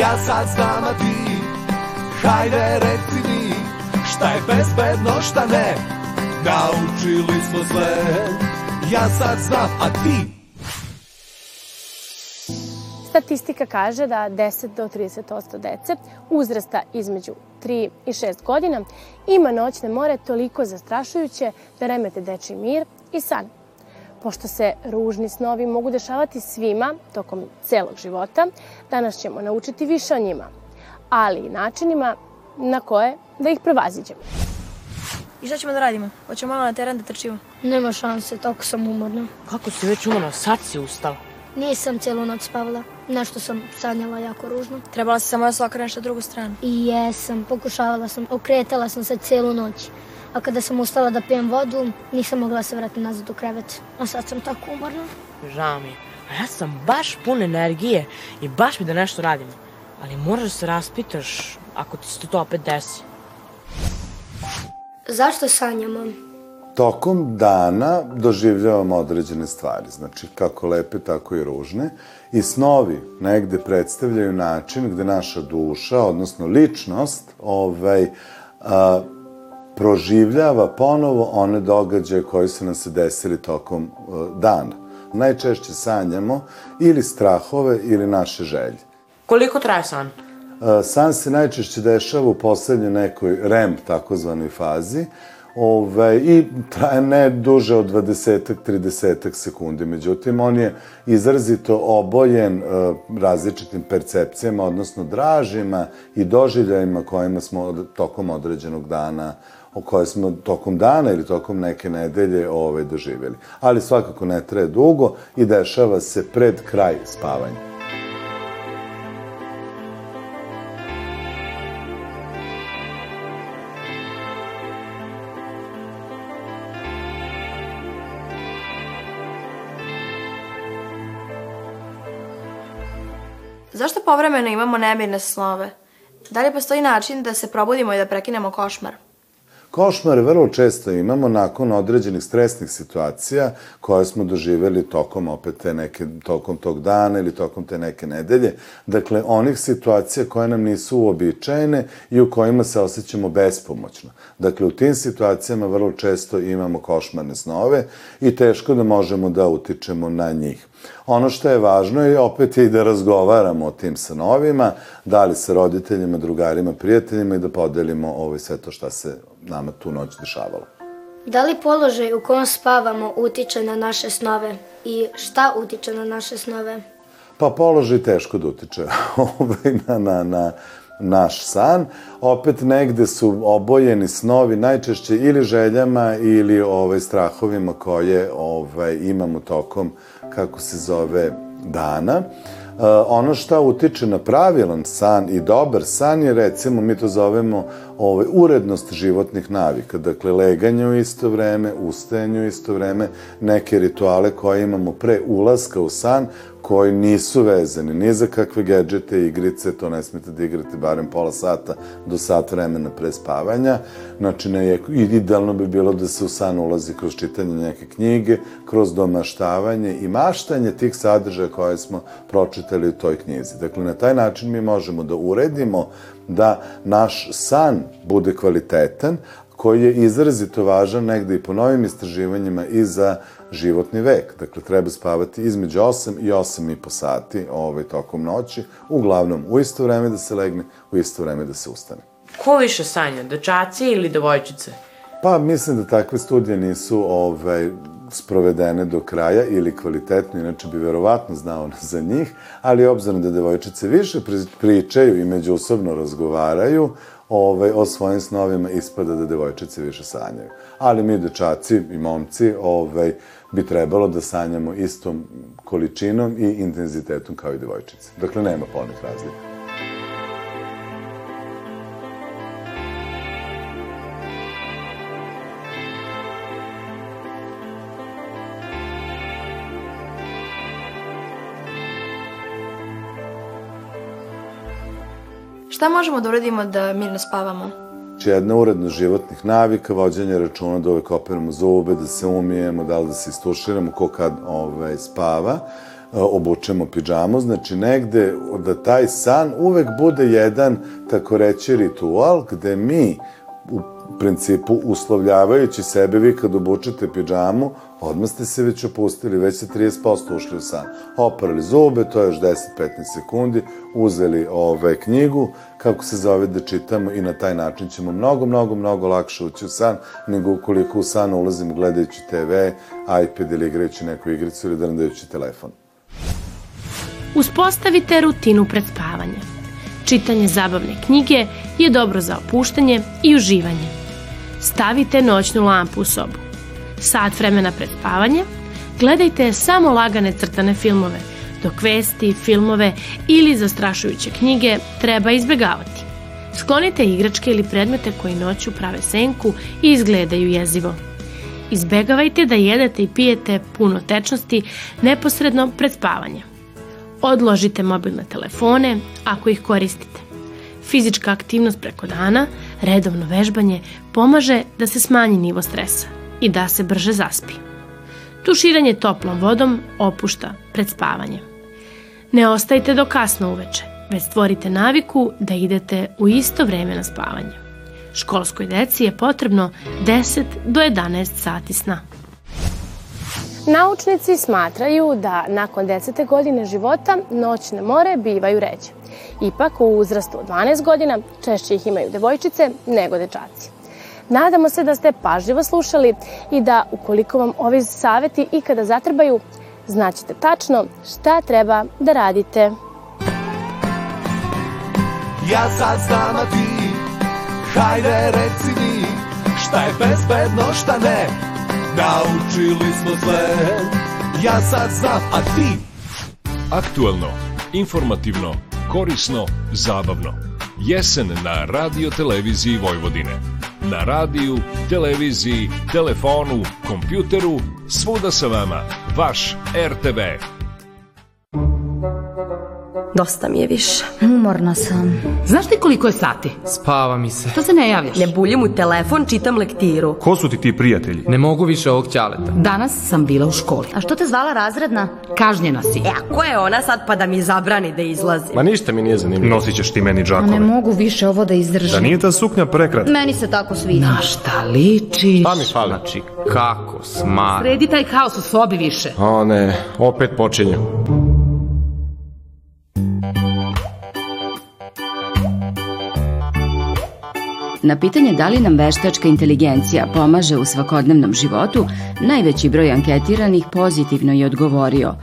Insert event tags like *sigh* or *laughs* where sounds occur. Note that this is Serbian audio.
Ja sad znam, a ti Hajde reci mi Šta je bezbedno, šta ne? Naučili smo sve. Ja sad znam, a ti? Statistika kaže da 10 do 30% dece uzrasta između 3 i 6 godina. Ima noćne more toliko zastrašujuće da remete dečji mir i san. Pošto se ružni snovi mogu dešavati svima tokom celog života, danas ćemo naučiti više o njima, ali i načinima na koje da ih prevaziđemo. I šta ćemo da radimo? Hoćemo malo na teren da trčimo? Nema šanse, tako sam umorna. Kako si već umorna? Sad si ustala. Nisam cijelu noć spavala. Nešto sam sanjala jako ružno. Trebala si samo da se okreneš na drugu stranu. I jesam, pokušavala sam, okretala sam se cijelu noć. A kada sam ustala da pijem vodu, nisam mogla se vratiti nazad u krevet. A sad sam tako umorna. Žao mi. A ja sam baš pun energije i baš mi da nešto radimo. Ali moraš da se raspitaš ako ti se to opet desi. Zašto sanjamo? Tokom dana doživljavamo određene stvari, znači kako lepe, tako i ružne. I snovi negde predstavljaju način gde naša duša, odnosno ličnost, ovaj, a, proživljava ponovo one događaje koji su nam se desili tokom a, dana. Najčešće sanjamo ili strahove ili naše želje. Koliko traje san? San se najčešće dešava u poslednjoj nekoj REM, takozvanoj fazi, Ove, I traje ne duže od 20-30 sekundi. Međutim, on je izrazito obojen e, različitim percepcijama, odnosno dražima i doživljajima kojima smo tokom određenog dana o koje smo tokom dana ili tokom neke nedelje ove, doživjeli. Ali svakako ne traje dugo i dešava se pred kraj spavanja. Zašto povremeno imamo nemirne snove? Da li postoji način da se probudimo i da prekinemo košmar? Košmare vrlo često imamo nakon određenih stresnih situacija koje smo doživeli tokom opet te neke, tokom tog dana ili tokom te neke nedelje. Dakle, onih situacija koje nam nisu uobičajene i u kojima se osjećamo bespomoćno. Dakle, u tim situacijama vrlo često imamo košmarne snove i teško da možemo da utičemo na njih. Ono što je važno je opet i da razgovaramo o tim sanovima, da li sa roditeljima, drugarima, prijateljima i da podelimo ovaj, sve to šta se nama tu noć dešavalo. Da li položaj u kom spavamo utiče na naše snove i šta utiče na naše snove? Pa položaj teško da utiče *laughs* ovaj, na, na, na naš san. Opet negde su obojeni snovi najčešće ili željama ili ovaj, strahovima koje ovaj, imamo tokom, kako se zove, dana. Uh, ono što utiče na pravilan san i dobar san je recimo mi to zovemo ovaj, urednost životnih navika, dakle leganje u isto vreme, ustajanje u isto vreme, neke rituale koje imamo pre ulaska u san, koji nisu vezani ni za kakve gadžete, igrice, to ne smete da igrate barem pola sata do sat vremena pre spavanja. Znači, ne, idealno bi bilo da se u san ulazi kroz čitanje neke knjige, kroz domaštavanje i maštanje tih sadržaja koje smo pročitali u toj knjizi. Dakle, na taj način mi možemo da uredimo da naš san bude kvalitetan, koji je izrazito važan negde i po novim istraživanjima i za životni vek. Dakle, treba spavati između 8 i 8 i po sati ovaj, tokom noći, uglavnom u isto vreme da se legne, u isto vreme da se ustane. Ko više sanja, dečaci ili devojčice? Pa, mislim da takve studije nisu ovaj, sprovedene do kraja ili kvalitetno, inače bi verovatno znao *laughs* za njih, ali obzirom da devojčice više pričaju i međusobno razgovaraju, ovaj, o svojim snovima ispada da devojčice više sanjaju. Ali mi dečaci i momci ovaj, bi trebalo da sanjamo istom količinom i intenzitetom kao i devojčice. Dakle, nema polnih razlika. Šta možemo da uradimo da mirno spavamo? Znači, jedna urednost životnih navika, vođenje računa da uvek operamo zube, da se umijemo, da li da se istuširamo, ko kad ovaj, spava. obučemo pidžamu, znači negde da taj san uvek bude jedan, tako reći, ritual gde mi u principu uslovljavajući sebe, vi kad obučete pidžamu, odmah ste se već opustili, već ste 30% ušli u san. Oprali zube, to je još 10-15 sekundi, uzeli ove knjigu, kako se zove da čitamo i na taj način ćemo mnogo, mnogo, mnogo lakše ući u san, nego ukoliko u san ulazim gledajući TV, iPad ili igrajući neku igricu ili drndajući telefon. Uspostavite rutinu pred spavanje. Čitanje zabavne knjige je dobro za opuštanje i uživanje. Stavite noćnu lampu u sobu. Sat vremena pred spavanje gledajte samo lagane crtane filmove, dok vesti, filmove ili zastrašujuće knjige treba izbegavati. Sklonite igračke ili predmete koji noću prave senku i izgledaju jezivo. Izbegavajte da jedete i pijete puno tečnosti neposredno pred spavanje. Odložite mobilne telefone ako ih koristite. Fizička aktivnost preko dana, redovno vežbanje, pomaže da se smanji nivo stresa i da se brže zaspi. Tuširanje toplom vodom opušta pred spavanjem. Ne ostajte do kasno uveče, već stvorite naviku da idete u isto vreme na spavanje. Školskoj deci je potrebno 10 do 11 sati sna. Naučnici smatraju da nakon 10. godine života noćne more bivaju ređe. Ipak u uzrastu od 12 godina češće ih imaju devojčice nego dečaci. Nadamo se da ste pažljivo slušali i da ukoliko vam ovi saveti ikada zatrbaju, znaćete tačno šta treba da radite. Ja sad znam, a ti Hajde reci mi Šta je bezbedno, šta ne Naučili smo sve Ja sad znam, a ti Aktuelno, informativno, korisno, zabavno. Jesen na radio televiziji Vojvodine. Na radiju, televiziji, telefonu, kompjuteru, svuda sa vama. Vaš RTV. Dosta mi je više. Umorna sam. Znaš ti koliko je sati? Spava mi se. To se ne javljaš. Ne buljim u telefon, čitam lektiru. Ko su ti ti prijatelji? Ne mogu više ovog ćaleta. Danas sam bila u školi. A što te zvala razredna? Kažnjena si. E, a ko je ona sad pa da mi zabrani da izlazim? Ma ništa mi nije zanimljivo. Nosit ćeš ti meni džakove. Ne mogu više ovo da izdržim. Da nije ta suknja prekrat. Meni se tako sviđa. Na šta ličiš? Pa mi fali. Znači, kako smar. Sredi taj haos u sobi više. O ne, opet počinju. Na pitanje da li nam veštačka inteligencija pomaže u svakodnevnom životu, najveći broj anketiranih pozitivno je odgovorio